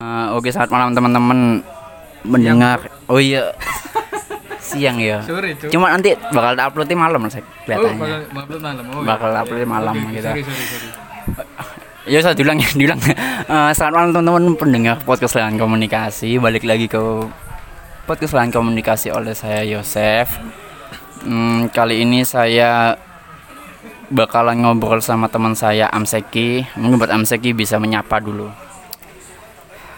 Eh, oke, selamat malam teman-teman mendengar. Oh iya. Siang ya. Cuk. Cuma nanti bakal uploadnya malam saya Oh, kelihatannya. bakal bakal malam. Oh, Bakal iya. uploadnya malam Oke, gitu. Sorry, sorry, sorry. Ya saya diulang ya, diulang. Eh, selamat malam teman-teman pendengar podcast Lahan Komunikasi. Balik lagi ke podcast Lahan Komunikasi oleh saya Yosef. Hmm, kali ini saya bakalan ngobrol sama teman saya Amseki. Mungkin buat Amseki bisa menyapa dulu.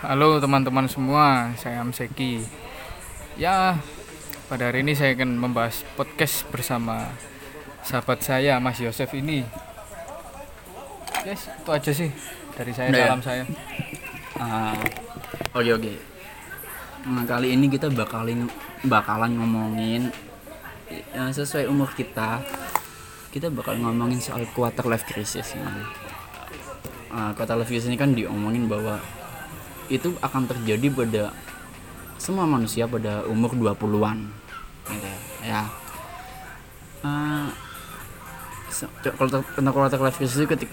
Halo teman-teman semua, saya Amseki. Ya, pada hari ini saya akan membahas podcast bersama sahabat saya Mas Yosef ini. Yes, itu aja sih dari saya. Udah ya? Salam saya. Ah, oke oke. Nah, kali ini kita bakalan bakalan ngomongin ya, sesuai umur kita. Kita bakal ngomongin soal quarter life crisis. Nah, Ah, quarter life crisis ini kan diomongin bahwa itu akan terjadi pada semua manusia pada umur 20-an. Gitu ya. Se- kalau ter- tentang quarter life crisis itu ketika,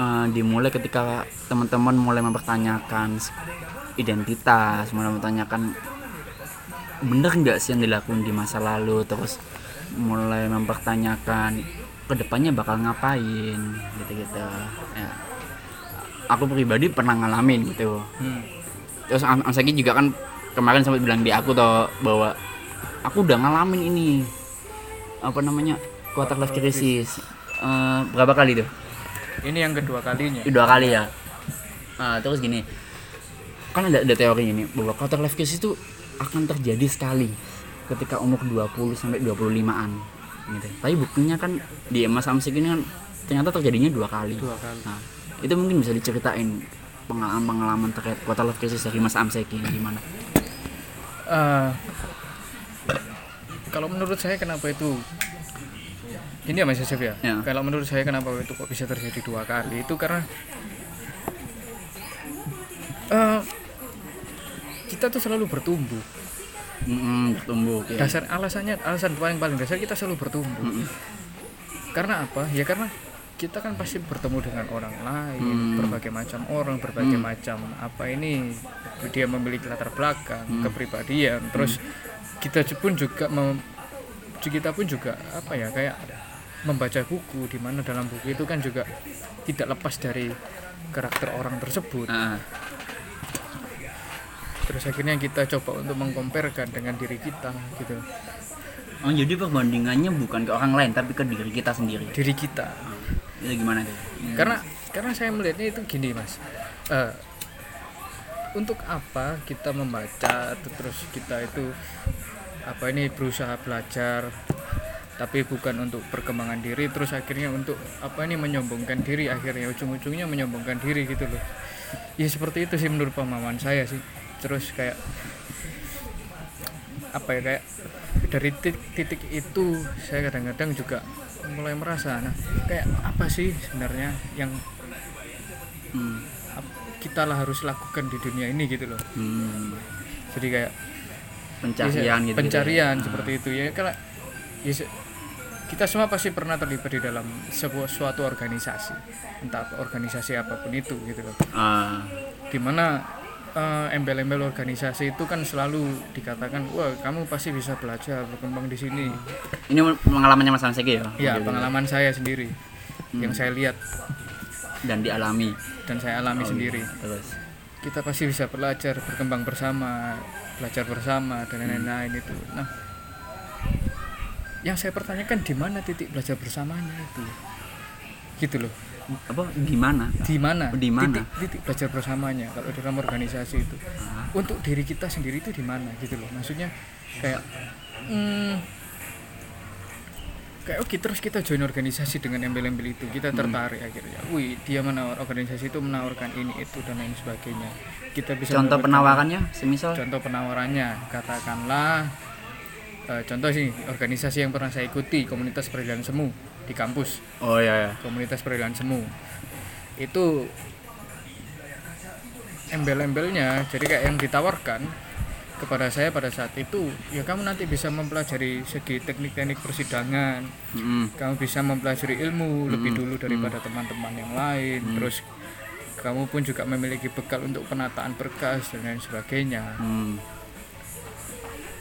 eh, dimulai ketika teman-teman mulai mempertanyakan identitas, mulai mempertanyakan bener nggak sih yang dilakukan di masa lalu, terus mulai mempertanyakan ke depannya bakal ngapain, gitu-gitu. Ya. Aku pribadi pernah ngalamin gitu. Hmm. Terus Amsaki juga kan kemarin sempat bilang di aku toh bahwa aku udah ngalamin ini apa namanya quarter life crisis. Eh, berapa kali tuh? Ini yang kedua kalinya. dua kali ya Nah, terus gini kan ada, ada teori ini bahwa quarter life crisis itu akan terjadi sekali ketika umur 20 sampai 25-an gitu. Tapi buktinya kan di Mas Amsik ini kan ternyata terjadinya dua kali. Dua kali. Nah, itu mungkin bisa diceritain pengalaman-pengalaman terkait quarter life crisis dari Mas Amsek ini gimana? Eh, kalau menurut saya kenapa itu ini ya Mas Yosef ya? Ya. Kalau menurut saya kenapa itu kok bisa terjadi dua kali itu karena eh, kita tuh selalu bertumbuh. Mm bertumbuh oke. Dasar alasannya alasan paling paling dasar kita selalu bertumbuh. Mm-mm. Karena apa? Ya karena kita kan pasti bertemu dengan orang lain, Hmm. berbagai macam orang, berbagai macam apa ini dia memiliki latar belakang, Hmm. kepribadian, terus kita pun juga mem- kita pun juga apa ya kayak membaca buku di mana dalam buku itu kan juga tidak lepas dari karakter orang tersebut. Ah, Terus akhirnya kita coba untuk mengkomparkan dengan diri kita gitu. oh jadi perbandingannya bukan ke orang lain tapi ke diri kita sendiri. Diri kita. Itu gimana tuh? karena karena saya melihatnya itu gini mas. Eh, untuk apa kita membaca terus kita itu apa ini berusaha belajar tapi bukan untuk perkembangan diri terus akhirnya untuk apa ini menyombongkan diri akhirnya ujung-ujungnya menyombongkan diri gitu loh. Ya seperti itu sih menurut pemahaman saya sih. Terus kayak apa ya kayak dari titik, titik itu saya kadang-kadang juga mulai merasa nah kayak apa sih sebenarnya yang Hmm. kita lah harus lakukan di dunia ini gitu loh. Hmm. jadi kayak pencarian ya, gitu pencarian gitu seperti itu ya. Karena ya, kita semua pasti pernah terlibat di dalam sebuah suatu organisasi entah organisasi apa pun itu gitu loh. Ah, di mana eh, embel-embel organisasi itu kan selalu dikatakan wah kamu pasti bisa belajar berkembang di sini. Ini pengalamannya Mas Amseki ya? ya pengalaman saya sendiri yang saya lihat. Dan dialami? Dan saya alami Oh, sendiri. Terus? Kita pasti bisa belajar berkembang bersama belajar bersama dan lain-lain itu. Nah yang saya pertanyakan di mana titik belajar bersamanya itu? Gitu loh apa gimana di mana? Di mana? titik, titik belajar bersamanya kalau dalam organisasi itu. Ah. untuk diri kita sendiri itu di mana gitu loh. Maksudnya kayak hmm, kayak oke terus kita join organisasi dengan embel-embel itu. Kita Hmm. tertarik akhirnya. Wih dia menawar organisasi itu menawarkan ini itu dan lain sebagainya. Kita bisa contoh penawarannya semisal? Contoh penawarannya katakanlah eh, contoh sih organisasi yang pernah saya ikuti komunitas peradilan semu di kampus. Oh ya ya komunitas peradilan semu itu embel-embelnya jadi kayak yang ditawarkan kepada saya pada saat itu ya kamu nanti bisa mempelajari segi teknik-teknik persidangan. Mm-mm. kamu bisa mempelajari ilmu lebih dulu daripada teman-teman yang lain. Terus kamu pun juga memiliki bekal untuk penataan berkas dan lain sebagainya. Hmm.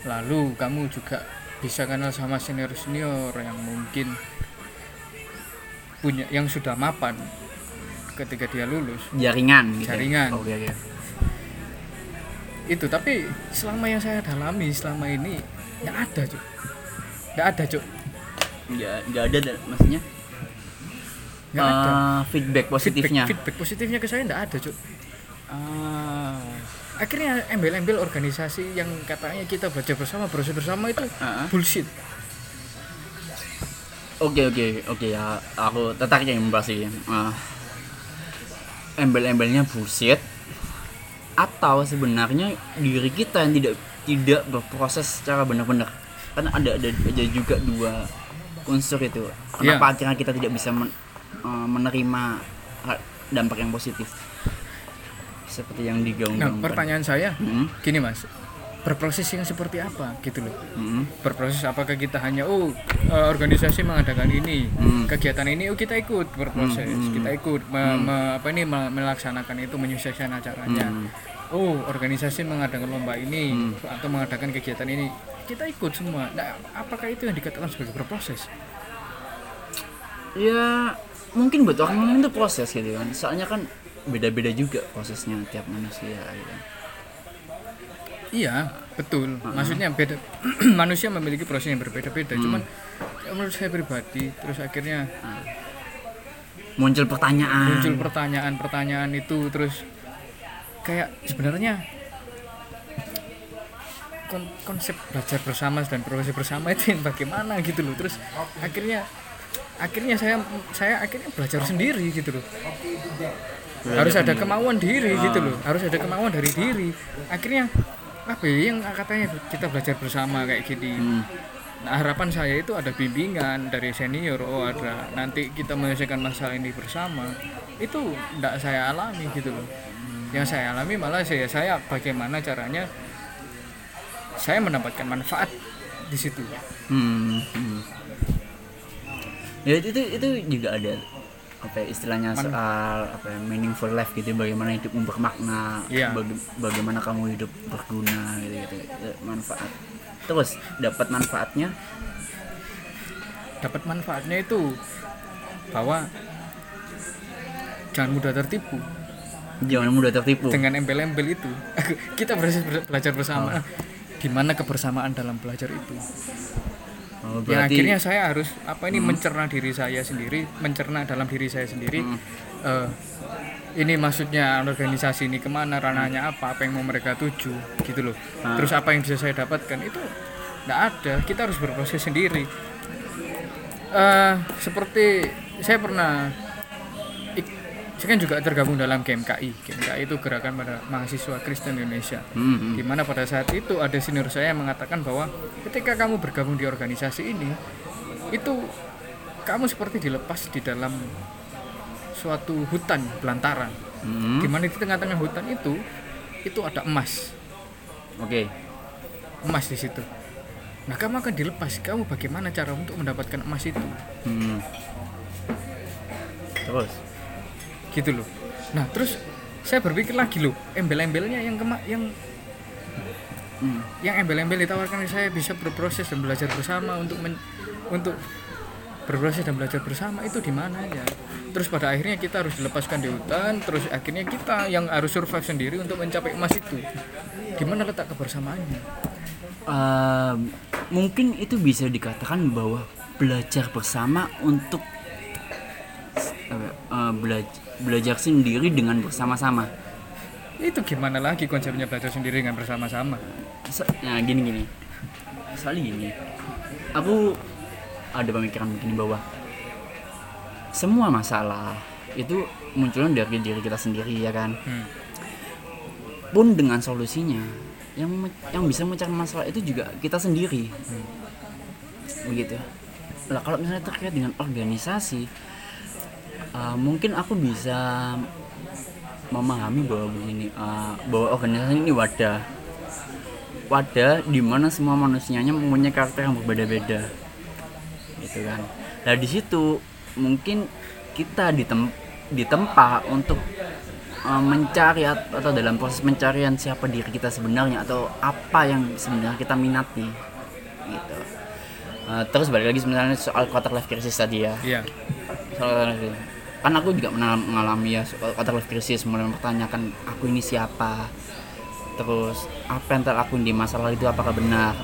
lalu kamu juga bisa kenal sama senior senior yang mungkin punya yang sudah mapan ketika dia lulus. Jaringan gitu ya? Jaringan. oke oke itu tapi selama yang saya dalami selama ini nggak ada cuk. Nggak ada cuk. Nggak nggak ada dan maksudnya? Nggak ada. Eh, feedback positifnya? feedback, feedback positifnya ke saya nggak ada cuk. Ah, akhirnya embel-embel organisasi yang katanya kita belajar bersama proses bersama itu ah. bullshit oke oke oke ya. Aku tertarik yang membahas ini Ah, embel-embelnya bullshit. Atau sebenarnya diri kita yang tidak tidak berproses secara benar-benar. Kan ada ada ada juga dua unsur itu. Kenapa akhirnya kita tidak bisa men- eh, menerima dampak yang positif? Seperti yang nah digaung-gaungkan pertanyaan saya Mm, gini mas berproses yang seperti apa gitu loh mm, berproses apakah kita hanya oh eh, organisasi mengadakan ini Hmm. kegiatan ini oh kita ikut berproses Hmm, hmm, kita ikut me- me- apa ini me- melaksanakan itu menyukseskan acaranya Hmm. oh organisasi mengadakan lomba ini Hmm. atau mengadakan kegiatan ini kita ikut semua nah apakah itu yang dikatakan sebagai berproses ya mungkin buat orang itu proses gitu kan soalnya kan beda-beda juga prosesnya tiap manusia gitu. Iya betul. Maksudnya beda manusia memiliki proses yang berbeda-beda. Cuman ya menurut saya pribadi terus akhirnya muncul pertanyaan. Muncul pertanyaan-pertanyaan itu terus kayak sebenarnya kon- konsep belajar bersama dan proses bersama itu yang bagaimana gitu loh. Terus akhirnya akhirnya saya saya akhirnya belajar sendiri gitu loh. Harus ada kemauan diri gitu loh. Harus ada kemauan dari diri. Akhirnya apa ya yang katanya kita belajar bersama kayak gini Hmm. Nah, harapan saya itu ada bimbingan dari senior. Oh, ada nanti kita menyelesaikan masalah ini bersama. Itu tidak saya alami gitu loh. Yang saya alami malah saya saya bagaimana caranya saya mendapatkan manfaat di situ. Hmm, hmm. Ya itu itu juga ada apa ya, istilahnya Man- soal apa ya, meaningful life gitu bagaimana hidup bermakna Iya. baga- bagaimana kamu hidup berguna gitu gitu manfaat terus dapat manfaatnya Dapat manfaatnya itu bahwa jangan mudah tertipu jangan mudah tertipu dengan embel-embel itu. kita berhasil belajar bersama. Gimana kebersamaan dalam belajar itu? Oh, yang akhirnya saya harus apa ini mencerna diri saya sendiri mencerna dalam diri saya sendiri. Hmm. eh, ini maksudnya organisasi ini ke mana ranahnya apa apa yang mau mereka tuju gitu loh. Ah. terus apa yang bisa saya dapatkan itu tidak ada. Kita harus berproses sendiri. Eh, seperti saya pernah saya kan juga tergabung dalam GMKI GMKI itu gerakan pada mahasiswa Kristen Indonesia. Hmm, hmm. di mana pada saat itu ada senior saya yang mengatakan bahwa ketika kamu bergabung di organisasi ini itu kamu seperti dilepas di dalam suatu hutan belantara Hmm, di mana di tengah-tengah hutan itu itu ada emas. Oke. Emas di situ. Nah kamu akan dilepas. Kamu bagaimana cara untuk mendapatkan emas itu? Hmm. terus gitu loh. Nah terus saya berpikir lagi loh embel-embelnya yang kema yang Hmm. yang embel-embel ditawarkan saya bisa berproses dan belajar bersama untuk men- untuk berproses dan belajar bersama itu di mana ya? Terus pada akhirnya kita harus dilepaskan di hutan terus akhirnya kita yang harus survive sendiri untuk mencapai emas itu. Gimana letak kebersamaannya? Eh, mungkin itu bisa dikatakan bahwa belajar bersama untuk eh, belajar belajar sendiri dengan bersama-sama. Itu gimana lagi konsepnya belajar sendiri dengan bersama-sama? Nah gini gini. Soalnya gini aku ada pemikiran begini bahwa semua masalah itu munculnya dari diri kita sendiri ya kan? Hmm. pun dengan solusinya yang yang bisa mencari masalah itu juga kita sendiri. Begitu. Lah kalau misalnya terkait dengan organisasi uh, mungkin aku bisa memahami bahwa begini uh, bahwa organisasi ini wadah. Wadah di mana semua manusianya mempunyai karakter yang berbeda-beda. Gitu kan. Nah di situ mungkin kita ditem ditempa untuk eh, mencari at- atau dalam proses pencarian siapa diri kita sebenarnya atau apa yang sebenarnya kita minati. Gitu. Eh, terus balik lagi sebenarnya soal quarter life crisis tadi ya. Iya. Soal quarter life crisis. Kan aku juga mengalami ya quarter life crisis mulai mempertanyakan aku ini siapa. Terus apa yang terlakuin di masa lalu itu apakah benar?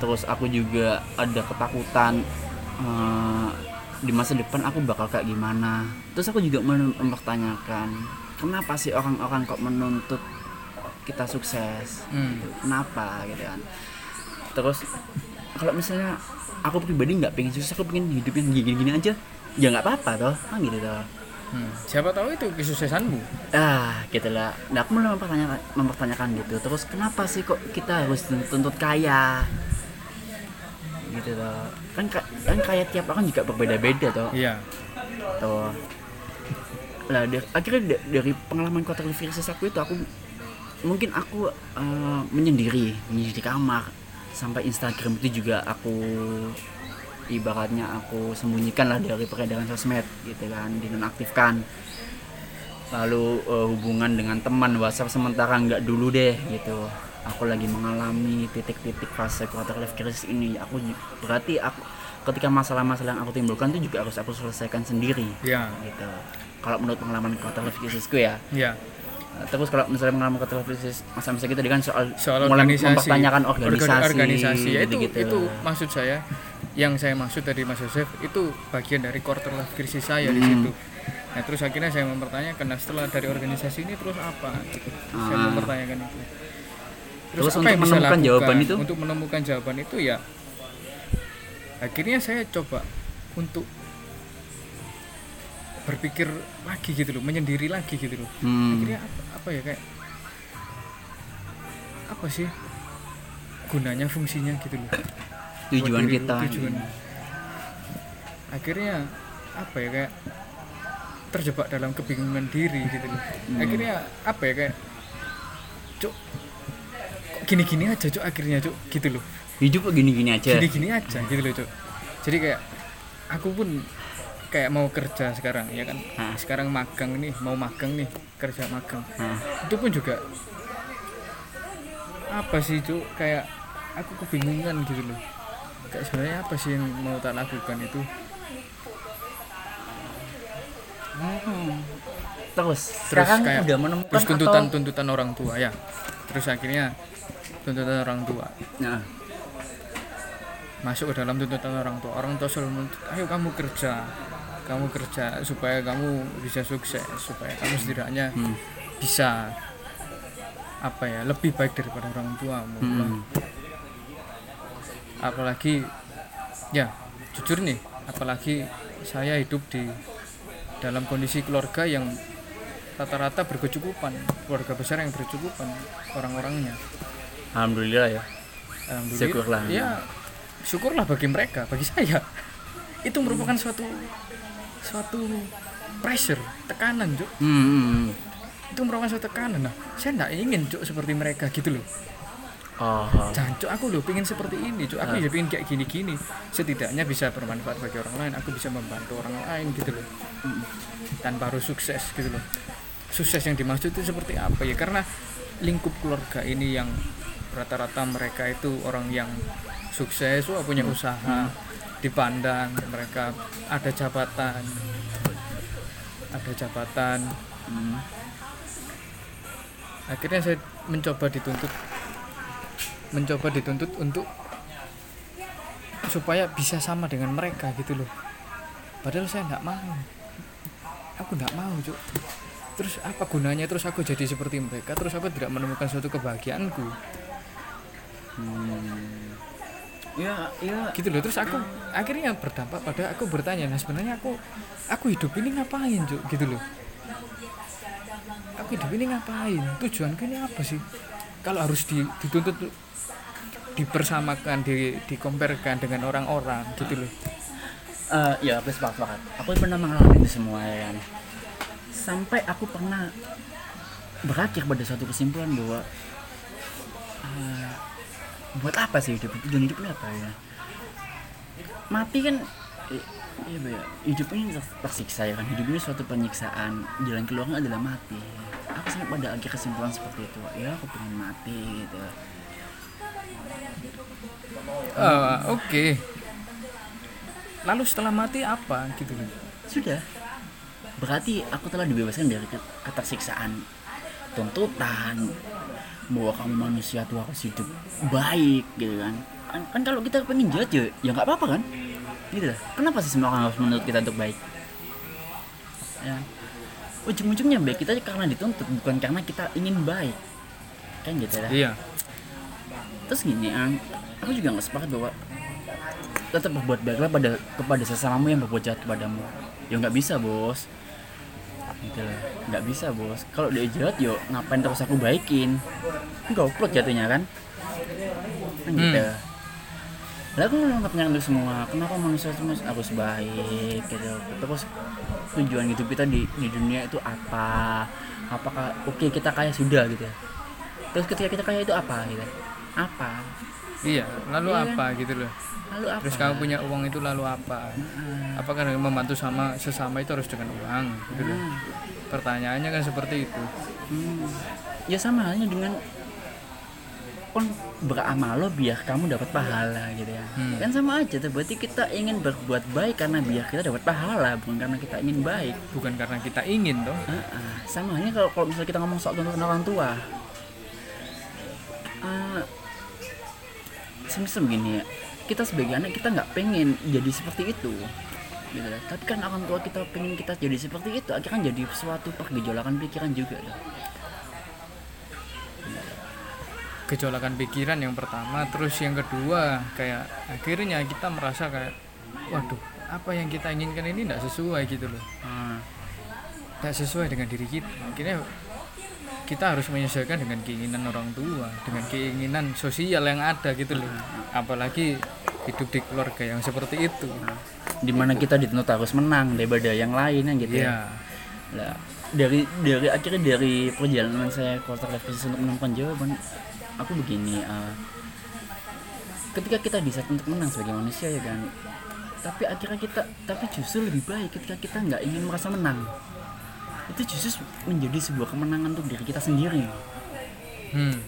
Terus aku juga ada ketakutan eh, di masa depan aku bakal kayak gimana. Terus aku juga mem- mempertanyakan kenapa sih orang-orang kok menuntut kita sukses? Hmm. kenapa? Gitu kan. Terus kalau misalnya aku pribadi nggak pengen sukses aku pengen hidup yang gini-gini aja ya nggak apa-apa toh. Kan gitu toh. Hmm. siapa tahu itu kesuksesanmu ah gitu lah. Nah, aku mulai mempertanyakan, mempertanyakan gitu. Terus kenapa sih kok kita harus dituntut kaya? Gitu toh. Kan ka- kan kaya tiap orang juga berbeda-beda toh. Iya. Toh. Lah dari, akhirnya da- dari pengalaman life crisis aku itu aku mungkin aku eh, menyendiri menyendiri di kamar. Sampai Instagram itu juga aku ibaratnya aku sembunyikan lah dari peredaran sosmed gitu kan dinonaktifkan. Lalu eh, hubungan dengan teman WhatsApp sementara nggak dulu deh gitu. Aku lagi mengalami titik-titik fase quarter life crisis ini. Aku berarti aku ketika masalah-masalah yang aku timbulkan itu juga harus aku selesaikan sendiri iya gitu. Kalau menurut pengalaman quarter life crisisku ya. Iya Nah, terus kalau misalnya pengalaman quarter life crisis masa-masa kita tadi kan soal, soal mulai organisasi. mempertanyakan Orga- organisasi organisasi. Ya itu gitu-gitu. itu maksud saya yang saya maksud dari Mas Yosef itu bagian dari quarter life crisis saya di Hmm. situ nah terus akhirnya saya mempertanyakan nah setelah dari organisasi ini terus apa gitu. saya Ah. mempertanyakan itu Terus untuk menemukan jawaban itu? untuk menemukan jawaban itu ya akhirnya saya coba untuk berpikir lagi gitu loh menyendiri lagi gitu loh Hmm. akhirnya apa, apa ya kayak apa sih gunanya fungsinya gitu loh tujuan diri kita. tujuan. akhirnya apa ya kayak terjebak dalam kebingungan diri gitu loh. Hmm. akhirnya apa ya kayak cuk gini-gini aja cuk akhirnya cuk gitu loh. Hidup kok gini-gini aja. Gini-gini aja gitu loh cuk. Jadi kayak aku pun kayak mau kerja sekarang ya kan? Hah. sekarang magang nih mau magang nih kerja magang. Nah, itu pun juga apa sih cuk? Kayak aku kebingungan gitu loh kayak sebenarnya apa sih yang mau tak lakukan itu? Terus terus sekarang kayak udah menemukan terus tuntutan atau tuntutan orang tua ya. Terus akhirnya tuntutan orang tua. Nah, masuk ke dalam tuntutan orang tua. Orang tua selalu menuntut ayo kamu kerja. Kamu kerja supaya kamu bisa sukses supaya kamu setidaknya hmm, bisa apa ya lebih baik daripada orang tuamu. Hmm, apalagi ya jujur nih apalagi saya hidup di dalam kondisi keluarga yang rata-rata berkecukupan keluarga besar yang berkecukupan orang-orangnya. Alhamdulillah ya. Alhamdulillah. Syukurlah. ya syukurlah bagi mereka bagi saya. Itu merupakan suatu suatu pressure tekanan Cuk. hmm, hmm, hmm. itu merupakan suatu tekanan. Nah saya tidak ingin Cuk, seperti mereka gitu loh Jangan, Cuk, aku loh pengen seperti ini, Cuk. Aku ya pengen kayak gini-gini. Setidaknya bisa bermanfaat bagi orang lain. Aku bisa membantu orang lain gitu loh. Tanpa harus sukses gitu loh. Sukses yang dimaksud itu seperti apa ya? Karena lingkup keluarga ini yang rata-rata mereka itu orang yang sukses, wah punya usaha, dipandang mereka ada jabatan, ada jabatan. hmm. Akhirnya saya mencoba dituntut mencoba dituntut untuk supaya bisa sama dengan mereka gitu loh. Padahal saya nggak mau. Aku nggak mau cuk. Terus apa gunanya terus aku jadi seperti mereka? Terus aku tidak menemukan suatu kebahagiaanku? Ya ya. Gitu loh. Terus aku akhirnya berdampak pada aku bertanya nah sebenarnya aku aku hidup ini ngapain cuk? Gitu loh. Aku hidup ini ngapain? Tujuanku ini apa sih? Kalau harus di, dituntut dipersamakan di dengan orang-orang gitu loh. Eh, ya aku sepakat sepakat. aku pernah mengalami itu semua ya kan? Sampai aku pernah berakhir pada suatu kesimpulan bahwa eh, buat apa sih hidup tujuan hidup apa ya? Mati kan iya ya hidup ini ter- tersiksa ya kan? Hidup ini suatu penyiksaan jalan keluarnya adalah mati. Aku sampai pada akhir kesimpulan seperti itu ya aku pengen mati gitu Ah, oke. Lalu setelah mati apa gitu? Sudah. Berarti aku telah dibebaskan dari ke- ketersiksaan. Tuntutan bahwa kamu manusia tuh harus hidup baik gitu kan. Kan, kan kalau kita pengen jahat ya ya nggak apa-apa kan? Gitu lah. Kenapa sih semua orang harus menurut kita untuk baik? Ya. Ujung-ujungnya baik kita karena dituntut bukan karena kita ingin baik. Kan gitu lah. Iya terus gini Ang, aku juga nggak sepakat bahwa tetap berbuat baiklah pada kepada sesamamu yang berbuat jahat kepadamu. Ya nggak bisa bos. Gitu loh nggak bisa bos. Kalau dia jahat yo ngapain terus aku baikin? Goblok jatuhnya kan? Kan gitu. Lah aku nganggapnya untuk semua. Kenapa manusia semua harus baik gitu? Terus tujuan hidup kita di, di dunia itu apa? Apakah oke kita kaya sudah gitu terus ketika kita kaya itu apa gitu apa iya lalu Iya kan? apa gitu loh lalu apa terus kamu punya uang itu lalu apa Heeh. apakah dengan membantu sama sesama itu harus dengan uang gitu loh Hmm. pertanyaannya kan seperti itu Hmm. ya sama halnya dengan kon beramal lo biar kamu dapat pahala gitu ya Hmm. kan sama aja tuh berarti kita ingin berbuat baik karena biar kita dapat pahala bukan karena kita ingin baik bukan karena kita ingin toh Heeh. sama halnya kalau kalau misalnya kita ngomong soal tuntutan orang tua semisal begini ya kita sebagai anak kita nggak pengen jadi seperti itu gitu ya. tapi kan orang tua kita pengen kita jadi seperti itu akhirnya jadi suatu pergejolakan pikiran juga tuh. gejolakan pikiran yang pertama terus yang kedua kayak akhirnya kita merasa kayak waduh apa yang kita inginkan ini tidak sesuai gitu loh Hmm. tidak sesuai dengan diri kita akhirnya kita harus menyesuaikan dengan keinginan orang tua dengan keinginan sosial yang ada gitu loh. Apalagi hidup di keluarga yang seperti itu. Di mana kita dituntut harus menang daripada yang lain kan gitu ya? Iya. Lah, dari dari akhirnya dari perjalanan saya quarter life crisis untuk menemukan jawaban aku begini eh, ketika kita bisa untuk menang sebagai manusia ya kan tapi akhirnya kita tapi justru lebih baik ketika kita nggak ingin merasa menang itu justru menjadi sebuah kemenangan untuk diri kita sendiri. Hmm.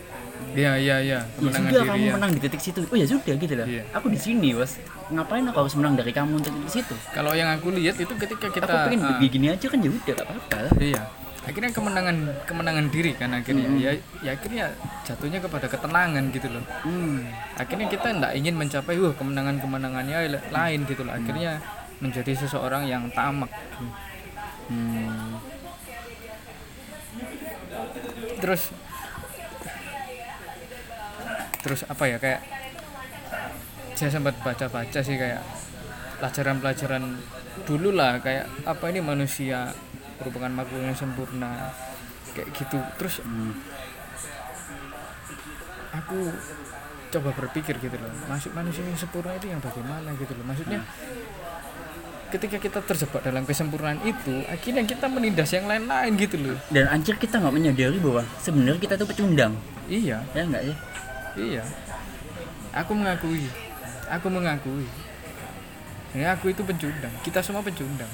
Iya iya iya. Ya kemenangan sudah diri kamu ya. menang di titik situ. Oh ya sudah gitu lah Iya. aku di sini bos. Ngapain aku harus menang dari kamu untuk di situ? Kalau yang aku lihat itu ketika kita aku pengen ah, begini aja kan ya udah gak apa-apa. Iya. Akhirnya kemenangan kemenangan diri kan akhirnya. Mm-mm. ya ya akhirnya jatuhnya kepada ketenangan gitu loh. Hmm. akhirnya kita tidak ingin mencapai wah kemenangan kemenangannya lain gitu loh. Akhirnya menjadi seseorang yang tamak. Hmm. Terus terus apa ya kayak saya sempat baca-baca sih kayak pelajaran-pelajaran dulu lah kayak apa ini manusia merupakan makhluk yang sempurna kayak gitu terus Hmm. aku coba berpikir gitu loh maksud manusia yang sempurna itu yang bagaimana gitu loh maksudnya ketika kita terjebak dalam kesempurnaan itu akhirnya kita menindas yang lain-lain gitu loh. Dan anjir kita nggak menyadari bahwa sebenarnya kita tuh pecundang. Iya. Ya enggak sih? Iya. Aku mengakui. Aku mengakui. Ya aku itu pencundang kita semua pencundang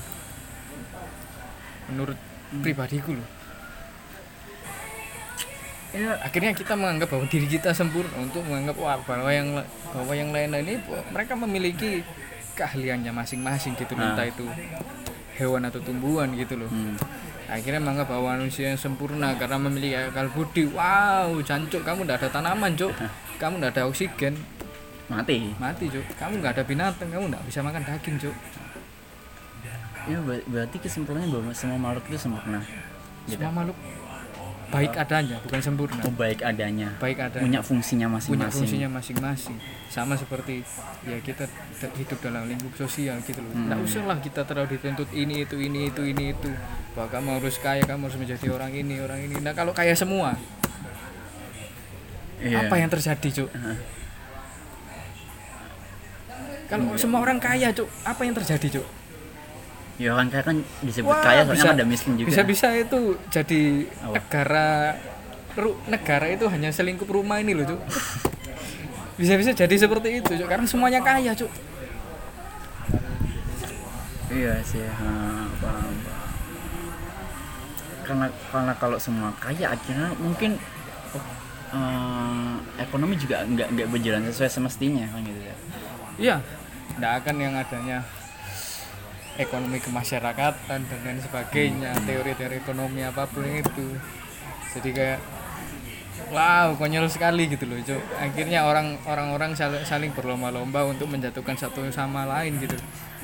menurut pribadiku loh. Ya akhirnya kita menganggap bahwa diri kita sempurna untuk menganggap wah bahwa yang bahwa yang lain lain ini mereka memiliki keahliannya masing-masing gitu Nah. entah itu hewan atau tumbuhan gitu loh. Hmm. akhirnya menganggap bahwa manusia yang sempurna karena memiliki akal budi. Wow jancuk kamu nggak ada tanaman cuk. Kamu nggak ada oksigen. Mati? Mati cuk. Kamu nggak ada binatang kamu nggak bisa makan daging cuk. Ya ber- berarti kesimpulannya bahwa semua makhluk itu sempurna. Gitu. semua makhluk baik adanya bukan sempurna. Atau baik adanya. Baik adanya. Punya fungsinya punya masing-masing fungsinya masing-masing. Sama seperti ya kita hidup dalam lingkup sosial gitu loh. Hmm. nggak usah lah kita terlalu dituntut ini itu ini itu ini itu. Bahwa kamu harus kaya kamu harus menjadi orang ini orang ini. Nah kalau kaya semua Iya. apa yang terjadi cuk? Heeh. kalau semua orang kaya cuk apa yang terjadi cuk ya orang kaya kan disebut Wah, kaya soalnya bisa- ada miskin juga. Bisa-bisa itu jadi Apa? negara ru- negara itu hanya selingkup rumah ini loh cuk. Bisa-bisa jadi seperti itu cuk. Karena semuanya kaya cuk. Iya sih ha, paham, paham. karena karena kalau semua kaya akhirnya mungkin eh, ekonomi juga nggak nggak berjalan sesuai semestinya kan gitu ya. Iya. Tidak akan yang adanya ekonomi kemasyarakatan dan lain sebagainya teori-teori ekonomi apa pun itu jadi kayak wow konyol sekali gitu loh Cuk. akhirnya orang orang-orang saling, saling berlomba-lomba untuk menjatuhkan satu sama lain gitu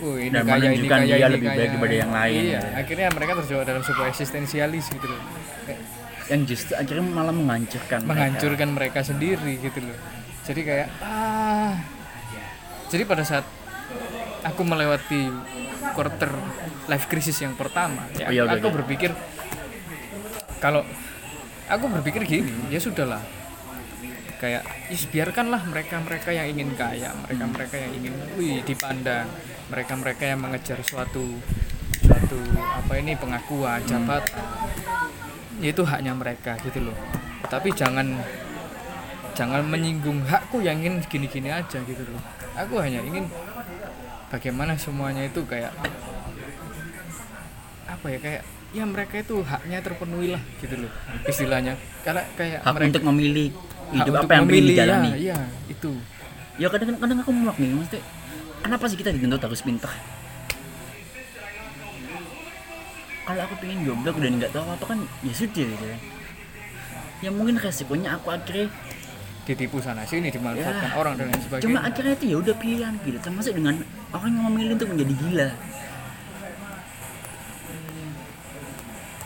Oh, ini Dan kaya ini kaya dia ini lebih kaya. baik daripada yang lain, iya gitu. akhirnya mereka terjebak dalam sebuah eksistensialis gitu loh yang justru akhirnya malah menghancurkan mereka. menghancurkan mereka sendiri gitu loh jadi kayak ah jadi pada saat aku melewati quarter life crisis yang pertama. Ya Oh, iya, aku oke. berpikir kalau aku berpikir gini ya sudahlah. Kayak is biarkanlah mereka mereka yang ingin kaya mereka mereka yang ingin wih dipandang mereka mereka yang mengejar suatu suatu apa ini pengakuan jabatan. Ya itu haknya mereka gitu loh. Tapi jangan jangan menyinggung hakku yang ingin gini-gini aja gitu loh. Aku hanya ingin bagaimana semuanya itu kayak apa ya kayak ya mereka itu haknya terpenuhi lah gitu loh istilahnya. Karena kayak hak mereka untuk memilih hidup apa yang ingin memilih, dijalani. ya, ya itu. Ya kadang kadang aku muak nih maksudnya kenapa sih kita dituntut harus pintar? Kalau aku pengen goblok dan nggak tahu apa apa kan ya sudah gitu. Ya ya mungkin resikonya aku akhirnya ditipu sana sini dimanfaatkan Ya, orang dan lain sebagainya. Cuma akhirnya itu ya udah pilihan gitu termasuk dengan orang yang memilih untuk menjadi gila.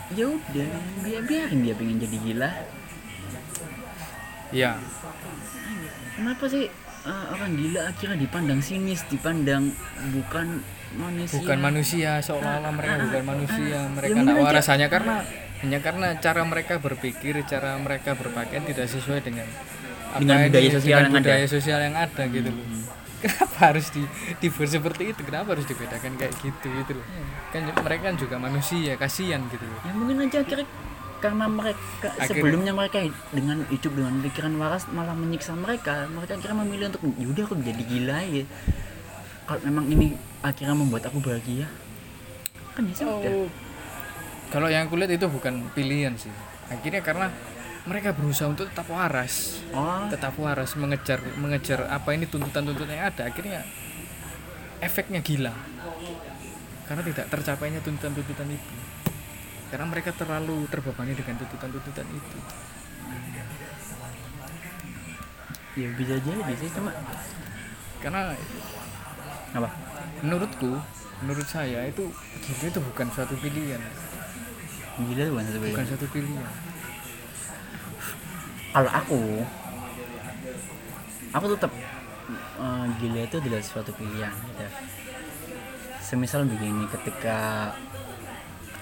Ya udah biar biarin dia pengen jadi gila. Ya. Kenapa sih uh, orang gila akhirnya dipandang sinis dipandang bukan manusia? Bukan manusia seolah-olah mereka Ah, bukan ah, manusia ah. mereka Ya, tidak aja- hanya karena hanya karena cara mereka berpikir cara mereka berpakaian tidak sesuai dengan apa Dengan budaya sosial dengan yang ada. budaya sosial yang ada gitu loh. Kenapa harus di dibuat seperti itu? Kenapa harus dibedakan kayak gitu gitu loh? Kan mereka kan juga manusia kasihan gitu loh. Ya mungkin aja akhirnya karena mereka Akhirnya- sebelumnya mereka dengan hidup dengan pikiran waras malah menyiksa mereka. Mereka akhirnya memilih untuk yaudah aku jadi gila ya kalau memang ini akhirnya membuat aku bahagia kan ya sudah. Oh, kalau yang aku lihat itu bukan pilihan sih. Akhirnya karena mereka berusaha untuk tetap waras. Oh. Tetap waras mengejar mengejar apa ini tuntutan-tuntutan yang ada. Akhirnya efeknya gila. Karena tidak tercapainya tuntutan-tuntutan itu. Karena mereka terlalu terbebani dengan tuntutan-tuntutan itu. Ya bisa jadi sih cuma karena apa? menurutku menurut saya itu gila itu bukan suatu pilihan. Gila bukan satu bukan pilihan. suatu pilihan kalau aku aku tetap eh, gila itu adalah suatu pilihan gitu. semisal begini ketika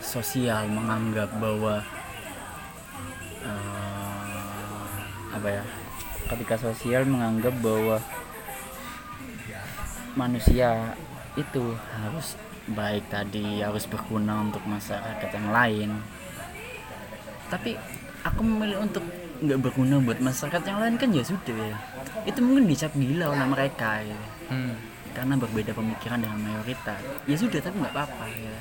sosial menganggap bahwa eh, apa ya ketika sosial menganggap bahwa manusia itu harus baik tadi harus berguna untuk masyarakat yang lain tapi aku memilih untuk nggak berguna buat masyarakat yang lain kan ya sudah. Ya itu mungkin dicap gila oleh mereka ya. Hmm. karena berbeda pemikiran dengan mayoritas. Ya sudah tapi nggak apa-apa ya.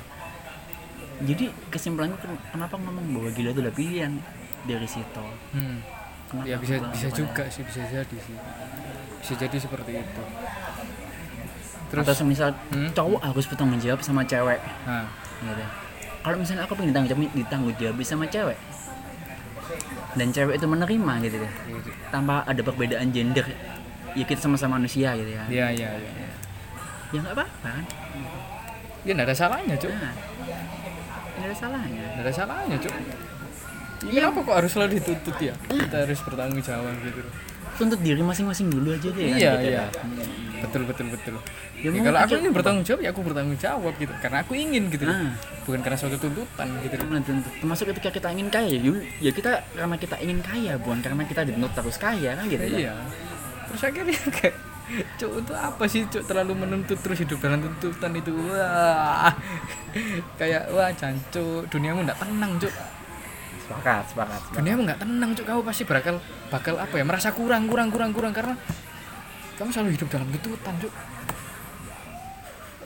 Jadi kesimpulanku ken- kenapa ngomong bahwa gila itu adalah pilihan dari situ? Hmm. Kenapa ya bisa bisa juga sih bisa jadi sih. Bisa jadi seperti itu. Terus atau semisal Hmm? cowok harus bertanggung jawab sama cewek. Nah, gitu. kalau misalnya aku pengen ditanggung jawab ditanggung jawab sama cewek dan cewek itu menerima gitu ya gitu. tanpa ada perbedaan gender ya kita sama-sama manusia gitu ya ya ya ya ya nggak apa-apa kan ya nggak ada salahnya cuk nah, nggak ada salahnya nggak ada salahnya cuk Iya, kenapa kok harus selalu dituntut ya? Kita harus bertanggung jawab gitu. tuntut diri masing-masing dulu aja deh kan, Iya, gitu iya. ya. Betul, betul, betul. Ya, Ya, kalau aku ini bertanggung jawab ya aku bertanggung jawab gitu. Karena aku ingin gitu. Nah. Bukan karena suatu tuntutan gitu. Nah, termasuk ketika kita ingin kaya ya, ya kita karena kita ingin kaya bukan karena kita dituntut harus kaya kan gitu kan? Iya. Terus akhirnya kayak Cuk itu apa sih Cuk terlalu menuntut terus hidup dalam tuntutan itu wah kayak wah jancuk duniamu nggak tenang Cuk sepakat sepakat, sepakat. duniamu nggak tenang Cuk kamu pasti bakal bakal apa ya merasa kurang kurang kurang kurang karena kamu selalu hidup dalam tuntutan Cuk.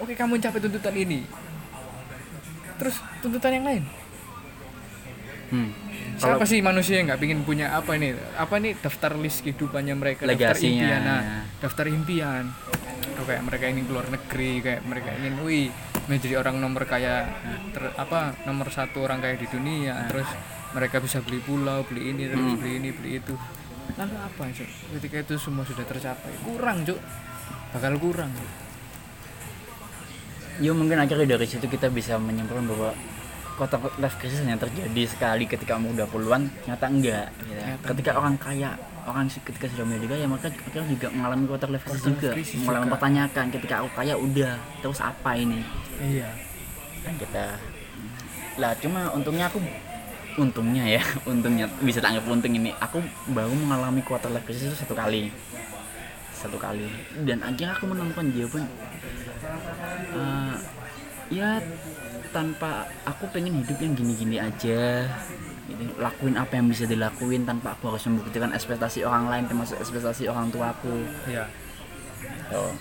Oke kamu mencapai tuntutan ini. Terus tuntutan yang lain? Hmm. siapa sih manusia yang nggak pingin punya apa ini? Apa ini daftar list kehidupannya mereka? Daftar impian nah, daftar impian. Tuh, kayak mereka ingin keluar negeri kayak mereka ingin wih menjadi orang nomor kaya ter, apa nomor satu orang kaya di dunia. Terus mereka bisa beli pulau beli ini terus beli ini beli itu lalu apa Cuk? ketika itu semua sudah tercapai kurang cuk bakal kurang Ya mungkin akhirnya dari situ kita bisa menyimpulkan bahwa kota life crisis hanya terjadi sekali ketika umur 20-an, ternyata enggak. Gitu. Ternyata ketika orang kaya, orang ketika sudah menjadi kaya, mereka akhirnya juga mengalami kota life crisis juga. Mulai mempertanyakan ketika aku kaya udah, terus apa ini? iya Kan kita lah cuma untungnya aku untungnya ya untungnya bisa tak anggap untung ini. Aku baru mengalami quarter life crisis itu satu kali. Satu kali. Dan akhirnya aku menemukan jawaban eh, ya tanpa aku pengen hidup yang gini-gini aja. Gitu. lakuin apa yang bisa dilakuin tanpa aku harus membuktikan ekspektasi orang lain termasuk ekspektasi orang tua aku. Iya. Oh.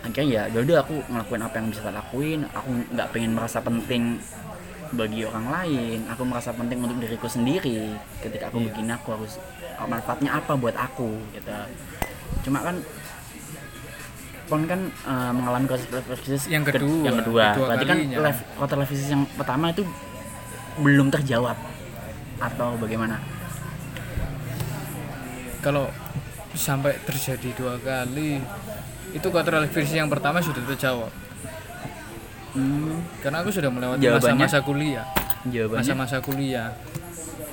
akhirnya ya yaudah aku ngelakuin apa yang bisa tak lakuin. Aku nggak pengen merasa penting bagi orang lain. Aku merasa penting untuk diriku sendiri. Ketika aku begini aku harus manfaatnya apa buat aku gitu. Cuma kan pon kan eh, mengalami krisis Yang ke- kedua, yang kedua, kedua berarti kan life quarter life crisis yang pertama itu belum terjawab. Atau bagaimana? Kalau sampai terjadi dua kali itu quarter life crisis yang pertama sudah terjawab hmm, karena aku sudah melewati masa-masa kuliah. Masa-masa kuliah.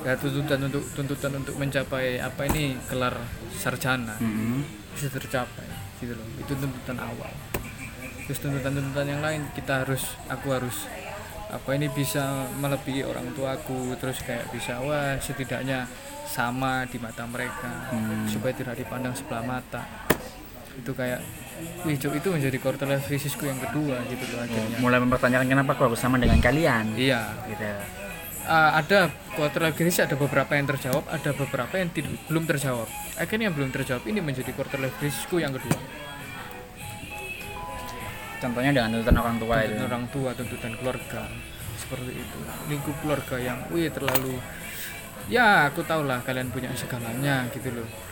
Ya tuntutan untuk tuntutan untuk mencapai apa ini? Gelar sarjana. Hmm, bisa tercapai gitu loh. Itu tuntutan awal. Terus tuntutan-tuntutan yang lain kita harus aku harus apa ini? Bisa melebihi orang tuaku. Terus kayak bisa wah setidaknya sama di mata mereka Hmm. supaya tidak dipandang sebelah mata itu kayak wih Cuk, itu menjadi quarter life crisisku yang kedua gitu loh akhirnya. mulai mempertanyakan kenapa aku harus sama dengan kalian? Iya. Gitu. Uh, ada quarter life crisis ada beberapa yang terjawab ada beberapa yang tidak belum terjawab. Akhirnya yang belum terjawab ini menjadi quarter life crisisku yang kedua. Contohnya dengan tuntutan orang tua itu. tuntutan orang tua tuntutan keluarga seperti itu. Lingkup keluarga yang wih terlalu ya aku tahu lah kalian punya segalanya gitu loh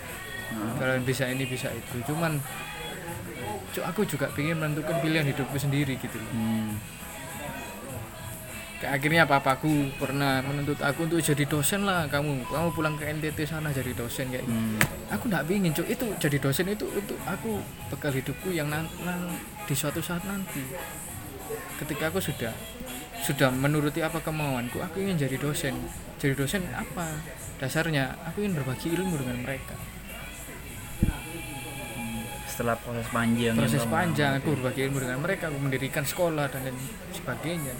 Hmm. kalian bisa ini bisa itu cuman aku juga pengen menentukan pilihan hidupku sendiri gitu loh Hmm. Kayak akhirnya papaku pernah menuntut aku untuk jadi dosen lah kamu kamu pulang ke NTT sana jadi dosen kayak gitu. Hmm. aku nggak pingin cuk itu jadi dosen itu untuk aku bekal hidupku yang nan, nan- di suatu saat nanti ketika aku sudah sudah menuruti apa kemauanku aku ingin jadi dosen jadi dosen apa dasarnya aku ingin berbagi ilmu dengan mereka setelah proses panjang yang proses kamu- panjang aku berbagi ilmu dengan mereka aku mendirikan sekolah dan lain sebagainya.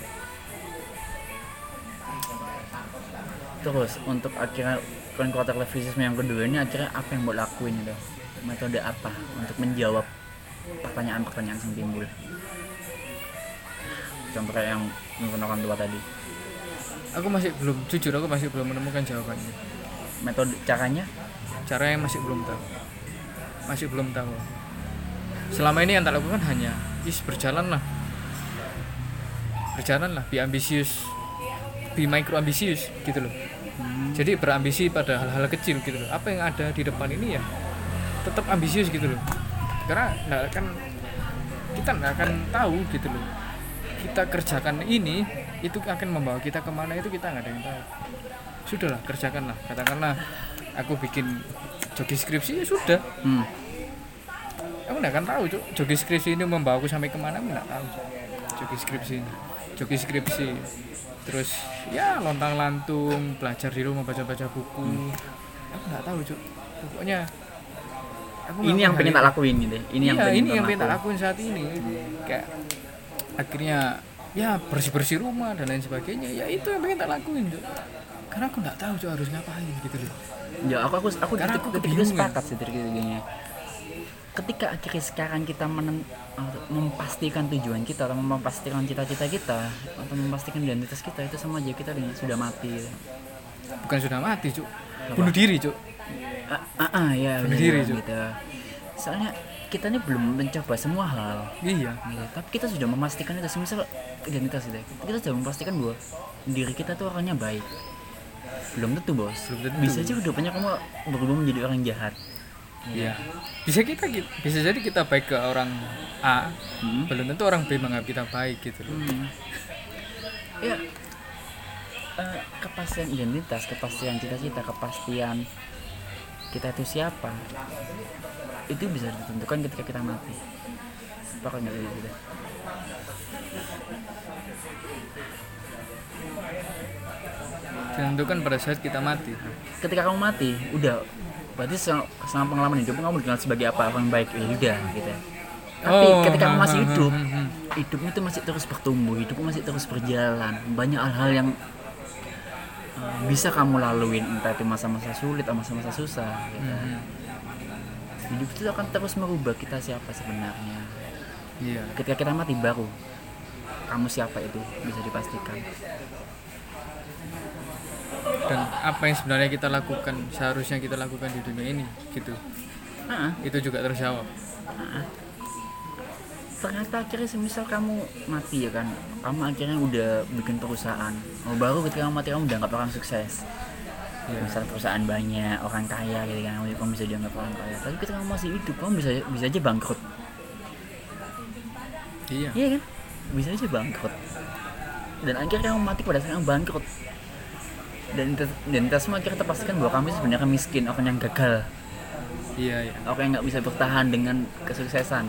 Terus untuk akhirnya kan life crisis yang kedua ini akhirnya apa yang mau lakuin itu? Metode apa untuk menjawab pertanyaan-pertanyaan yang timbul? Contoh yang mungkin orang tua tadi. Aku masih belum jujur aku masih belum menemukan jawabannya. Metode caranya? Caranya masih belum tahu. Masih belum tahu selama ini yang tak lakukan hanya is berjalan lah. Berjalan lah be ambisius be micro ambisius gitu loh. Jadi berambisi pada hal-hal kecil gitu loh. Apa yang ada di depan ini ya tetap ambisius gitu loh. Karena nggak akan kita nggak akan tahu gitu loh. Kita kerjakan ini itu akan membawa kita ke mana itu kita nggak ada yang tahu. Sudahlah kerjakanlah. Katakanlah aku bikin joki skripsi ya sudah. Hmm. Aku nggak akan tahu cuk. Joki skripsi ini membawa aku sampai ke mana aku nggak tahu. Joki skripsi ini. Joki skripsi. Terus ya lontang lantung belajar di rumah baca baca buku aku nggak tahu cuk. Pokoknya aku ini yang pengen tak lakuin gitu ini yang iya, pengen ini yang pengen tak lakuin. saat ini. Kayak akhirnya ya bersih bersih rumah dan lain sebagainya. Ya itu yang pengen tak lakuin Cuk. karena aku nggak tahu Cuk, harus ngapain gitu loh ya aku aku aku Karena aku titik itu kebingungan. sepakat sih titik titiknya ketika akhirnya sekarang kita menen, atau memastikan tujuan kita atau memastikan cita-cita kita atau memastikan identitas kita itu sama aja kita dengan sudah mati. Bukan sudah mati cuk. Bunuh diri cuk. Ah, ah, ah, ya Bunuh bener, diri, Cuk. gitu. Soalnya kita ini belum mencoba semua hal. Iya. Gitu. tapi kita sudah memastikan itu. Semisal identitas itu kita sudah memastikan bahwa diri kita tuh orangnya baik. Belum tentu bos. Belum tentu. bisa aja ke depannya kamu berubah menjadi orang jahat Iya. Bisa kita bisa jadi kita baik ke orang A, Hmm. belum tentu orang B menganggap kita baik gitu loh. Hmm. ya eh, kepastian identitas kepastian cita-cita kepastian kita itu siapa itu bisa ditentukan ketika kita mati sepakat nggak kita Ditentukan pada saat kita mati. ketika kamu mati udah berarti selama, selama pengalaman hidup kamu dikenal sebagai apa orang baik ya udah gitu tapi Oh, ketika kamu hmm, masih hmm, hidup hmm, hmm. hidupmu itu masih terus bertumbuh hidupmu masih terus berjalan banyak hal-hal yang uh, bisa kamu laluin entah itu masa-masa sulit atau masa-masa susah gitu. Hmm, hidup itu akan terus merubah kita siapa sebenarnya Iya. ketika kita mati baru kamu siapa itu bisa dipastikan Dan apa yang sebenarnya kita lakukan seharusnya kita lakukan di dunia ini gitu. Ah, Itu juga terjawab. ternyata akhirnya semisal kamu mati ya kan kamu akhirnya udah bikin perusahaan. Oh, baru ketika kamu mati kamu dianggap orang sukses. Iya. misal perusahaan banyak orang kaya gitu kan kamu bisa dianggap orang kaya. Tapi ketika kamu masih hidup kamu bisa bisa aja bangkrut. Iya. iya kan? Bisa aja bangkrut. Dan akhirnya kamu mati pada saat kamu bangkrut dan kita semua akhirnya terpastikan bahwa kamu itu sebenarnya miskin orang yang gagal Iya, iya. orang yang nggak bisa bertahan dengan kesuksesan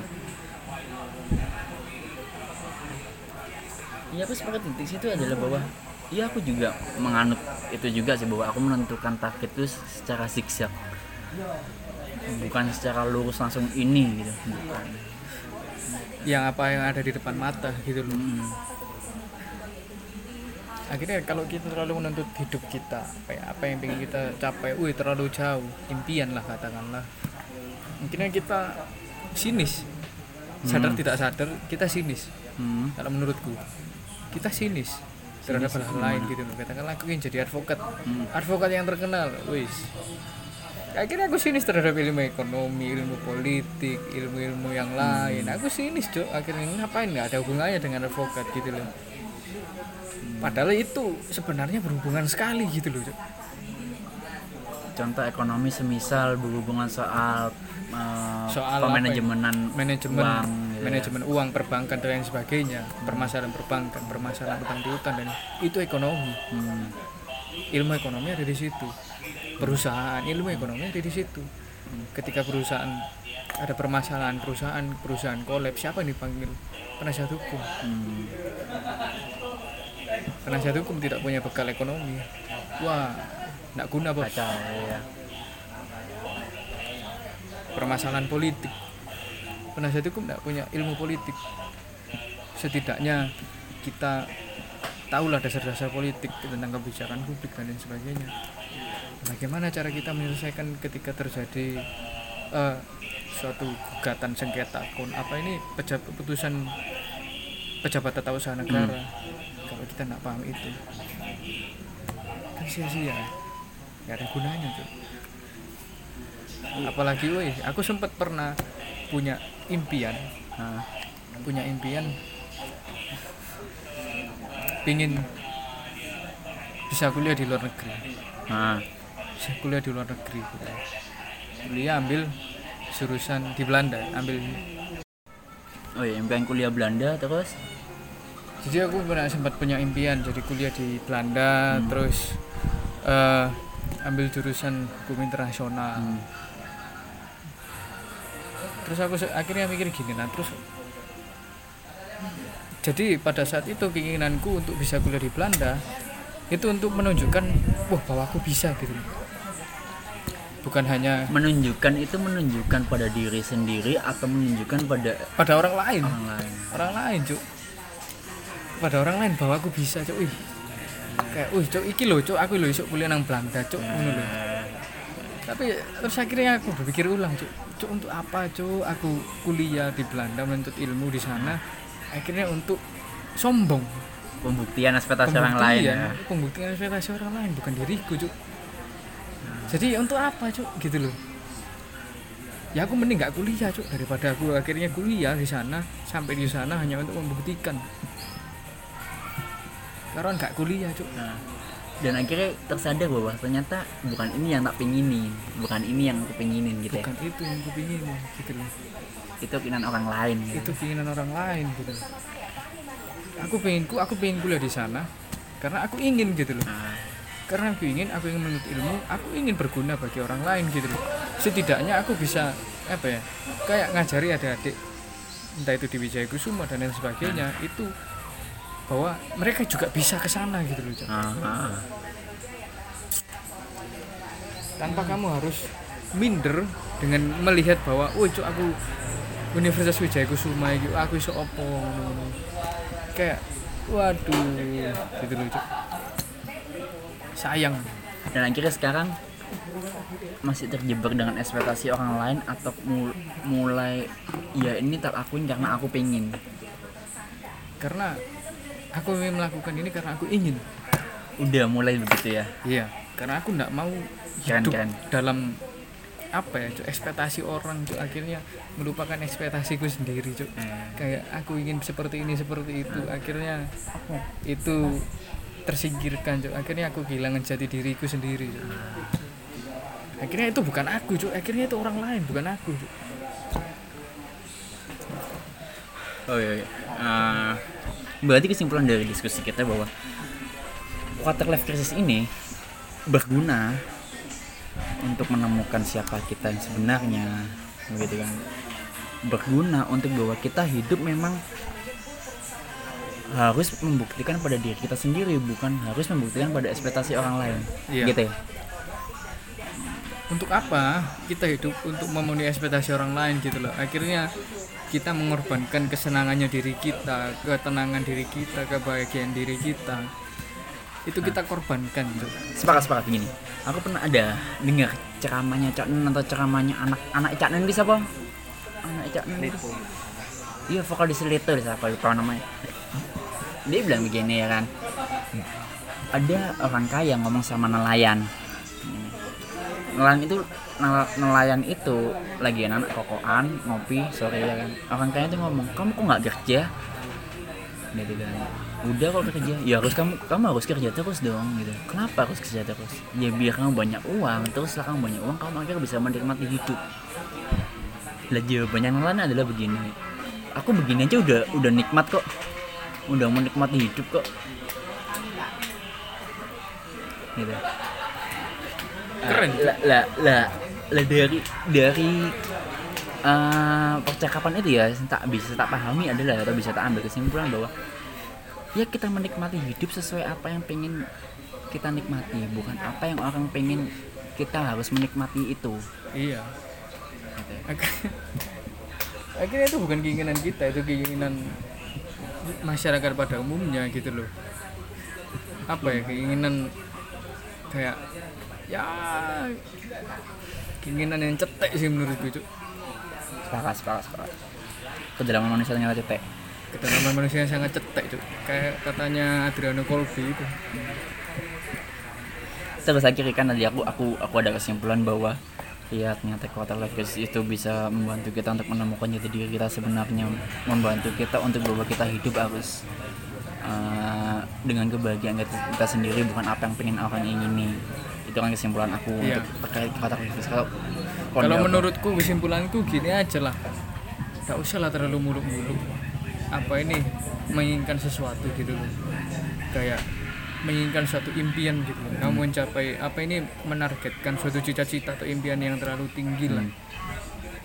Iya aku sepakat titik situ adalah bahwa Iya aku juga menganut itu juga sih bahwa aku menentukan target itu secara zigzag bukan secara lurus langsung ini gitu bukan Yang apa yang ada di depan mata gitu loh. Hmm. Akhirnya kalau kita terlalu menuntut hidup kita, apa, ya, apa yang ingin kita capai, wih terlalu jauh, impian lah katakanlah. Mungkin kita sinis, sadar tidak sadar kita sinis. Hmm. kalau menurutku kita sinis terhadap hal lain gitu loh. Katakanlah aku ingin jadi advokat. Advokat yang terkenal wis. Akhirnya aku sinis terhadap ilmu ekonomi ilmu politik ilmu-ilmu yang lain. Aku sinis cok akhirnya ngapain? Nggak ada hubungannya dengan advokat gitu loh padahal itu sebenarnya berhubungan sekali gitu loh contoh ekonomi semisal berhubungan soal uh, Soal ya? pemanajemenan manajemen uang, gitu ya. manajemen uang perbankan dan lain sebagainya permasalahan perbankan permasalahan utang piutang dan itu ekonomi Hmm. ilmu ekonomi ada di situ perusahaan ilmu ekonomi ada di situ ketika perusahaan ada permasalahan perusahaan perusahaan kolab siapa yang dipanggil penasihat hukum Hmm. Penasihat hukum tidak punya bekal ekonomi. Wah tidak guna bos. Kacau ya permasalahan politik. Penasihat hukum tidak punya ilmu politik. Setidaknya kita tahulah dasar-dasar politik tentang kebijakan publik dan lain sebagainya. Bagaimana cara kita menyelesaikan ketika terjadi eh, suatu gugatan sengketa kon apa ini peja- keputusan pejabat tata usaha negara kalau kita tidak paham itu. Kan sia-sia. Nggak ada gunanya tuh apalagi woi aku sempat pernah punya impian. Nah, punya impian. Pingin bisa kuliah di luar negeri. Nah, bisa kuliah di luar negeri gitu. kuliah ambil jurusan di Belanda ambil oh ya impian kuliah Belanda terus jadi aku pernah sempat punya impian jadi kuliah di Belanda terus eh, ambil jurusan hukum internasional. Hmm. terus aku akhirnya mikir gini nah terus jadi pada saat itu keinginanku untuk bisa kuliah di Belanda itu untuk menunjukkan wah bahwa aku bisa gitu. Bukan hanya menunjukkan itu menunjukkan pada diri sendiri atau menunjukkan pada pada orang lain. orang lain. Orang lain cuk pada orang lain bahwa aku bisa cuk. Wih. Kayak wih cuk iki loh cuk. Aku loh isuk kuliah nang Belanda cuk. Ngono lho. Tapi terus akhirnya aku berpikir ulang cuk. Cuk untuk apa cuk? Aku kuliah di Belanda menuntut ilmu di sana. Akhirnya untuk sombong. Pembuktian ekspektasi orang lain ya. pembuktian ekspektasi orang lain bukan diriku cuk. Jadi untuk apa cuk? Gitu loh ya aku mending nggak kuliah cuk daripada aku akhirnya kuliah di sana sampai di sana hanya untuk membuktikan karena nggak kuliah cuk. Nah, dan akhirnya tersadar bahwa ternyata bukan ini yang tak pinginin bukan ini yang aku pinginin gitu bukan itu yang aku pingin gitu loh. Ya itu keinginan orang lain gitu. itu keinginan orang lain gitu aku pengen aku pengen kuliah di sana karena aku ingin gitu loh. Nah, karena aku ingin aku ingin menuntut ilmu aku ingin berguna bagi orang lain gitu loh. Setidaknya aku bisa apa ya kayak ngajari adik-adik entah itu di Wijaya Kusuma dan lain sebagainya itu bahwa mereka juga bisa ke sana gitu loh Cok. ah, ah. tanpa kamu harus minder dengan melihat bahwa woi cuk aku Universitas Wijaya Kusuma iki aku iso opo ngono. kayak waduh gitu loh Cuk. sayang dan akhirnya sekarang masih terjebak dengan ekspektasi orang lain atau mul- mulai ya ini tak akuin karena aku pengen karena aku ingin melakukan ini karena aku ingin udah mulai begitu ya iya karena aku nggak mau hidup keren. dalam apa ya Cuk, ekspektasi orang Cuk. akhirnya melupakan ekspektasiku sendiri Cuk. Eh. kayak aku ingin seperti ini seperti itu akhirnya itu tersingkirkan Cuk. akhirnya aku kehilangan jati diriku sendiri Cuk. akhirnya itu bukan aku Cuk. akhirnya itu orang lain bukan aku Cuk. Oh iya, iya. Eh, berarti kesimpulan dari diskusi kita bahwa quarter life crisis ini berguna untuk menemukan siapa kita yang sebenarnya, begitu kan? Berguna untuk bahwa kita hidup memang harus membuktikan pada diri kita sendiri, bukan harus membuktikan pada ekspektasi orang lain, Iya. gitu ya? untuk apa kita hidup untuk memenuhi ekspektasi orang lain gitu loh akhirnya kita mengorbankan kesenangannya diri kita ketenangan diri kita kebahagiaan diri kita. Itu kita korbankan Cuk. sepakat sepakat gini aku pernah ada dengar ceramahnya Cak Nen atau ceramahnya anak anak Cak Nen bisa apa anak Cak Nen itu iya vokalis Lito siapa lupa namanya. Dia bilang begini ya kan. Ada orang kaya ngomong sama nelayan nelayan itu nel- nelayan itu lagi anak kokoan ngopi sore ya kan. Orang kaya itu ngomong kamu kok nggak kerja? Gitu kan udah kok kerja. Ya harus kamu kamu harus kerja terus dong gitu. Kenapa harus kerja terus? Ya biar kamu banyak uang terus setelah kamu banyak uang kamu akhirnya bisa menikmati hidup. Lah yang lain adalah begini. Aku begini aja udah udah nikmat kok. Udah menikmati hidup kok. Gitu Keren. Lah lah lah lah dari dari eh, percakapan itu ya tak bisa tak pahami adalah atau bisa tak ambil kesimpulan bahwa ya kita menikmati hidup sesuai apa yang pengen kita nikmati bukan apa yang orang pengen kita harus menikmati itu iya gitu ya. Ak- akhirnya itu bukan keinginan kita itu keinginan masyarakat pada umumnya gitu loh apa ya keinginan kayak ya. Keinginan yang cetek sih menurutku Cuk. sepakat sepakat sepakat. Kedalaman manusia ternyata cetek. Kedalaman manusia yang sangat cetek Cuk. kayak katanya Adriano Colby itu. Terus akhirnya kan tadi aku aku aku ada kesimpulan bahwa ya ternyata quarter life crisis itu bisa membantu kita untuk menemukan jati diri kita sebenarnya. Membantu kita untuk bahwa kita hidup harus eh, dengan kebahagiaan kita, kita sendiri bukan apa yang pengen orang ingini itu kan kesimpulan aku Iya. untuk terkait life crisis kalau kalau menurutku kesimpulanku gini aja lah. Gak usah lah terlalu muluk-muluk. Apa ini? Menginginkan sesuatu gitu loh. Kayak menginginkan suatu impian gitu loh. Kamu mencapai apa ini? Menargetkan suatu cita-cita atau impian yang terlalu tinggi lah.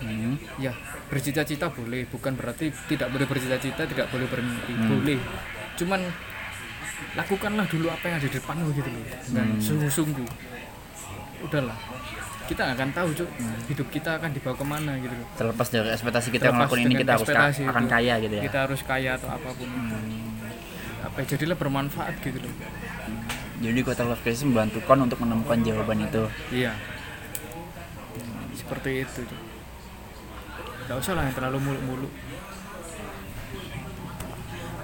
Hmm. ya bercita-cita boleh. Bukan berarti tidak boleh bercita-cita tidak boleh bermimpi. Hmm. boleh. Cuman lakukanlah dulu apa yang ada di depanmu gitu loh. Dan Hmm. sungguh-sungguh udahlah. Kita nggak akan tahu cuk. Hmm. hidup kita akan dibawa ke mana gitu loh. Terlepas dari ekspektasi kita Terlepas ngelakuin ini kita harus ka- akan kaya gitu ya. Kita harus kaya atau apa pun apa ya, jadilah bermanfaat gitu loh. Jadi quarter life crisis membantu kon untuk menemukan jawaban itu. Iya. Seperti itu Cuk. Gak usah lah yang terlalu muluk-muluk.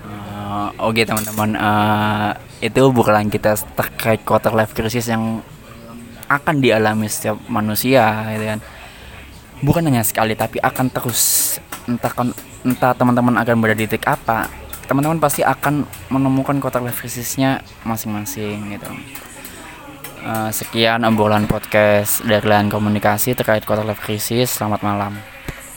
Eh, Oke teman-teman, eh, itu bukan kita terkait quarter life crisis yang akan dialami setiap manusia, gitu kan. Bukan hanya sekali, tapi akan terus entah entah teman-teman akan berada di titik apa, teman-teman pasti akan menemukan quarter life crisisnya masing-masing, gitu. Eh, sekian obrolan podcast dari lain komunikasi terkait quarter life crisis. Selamat malam.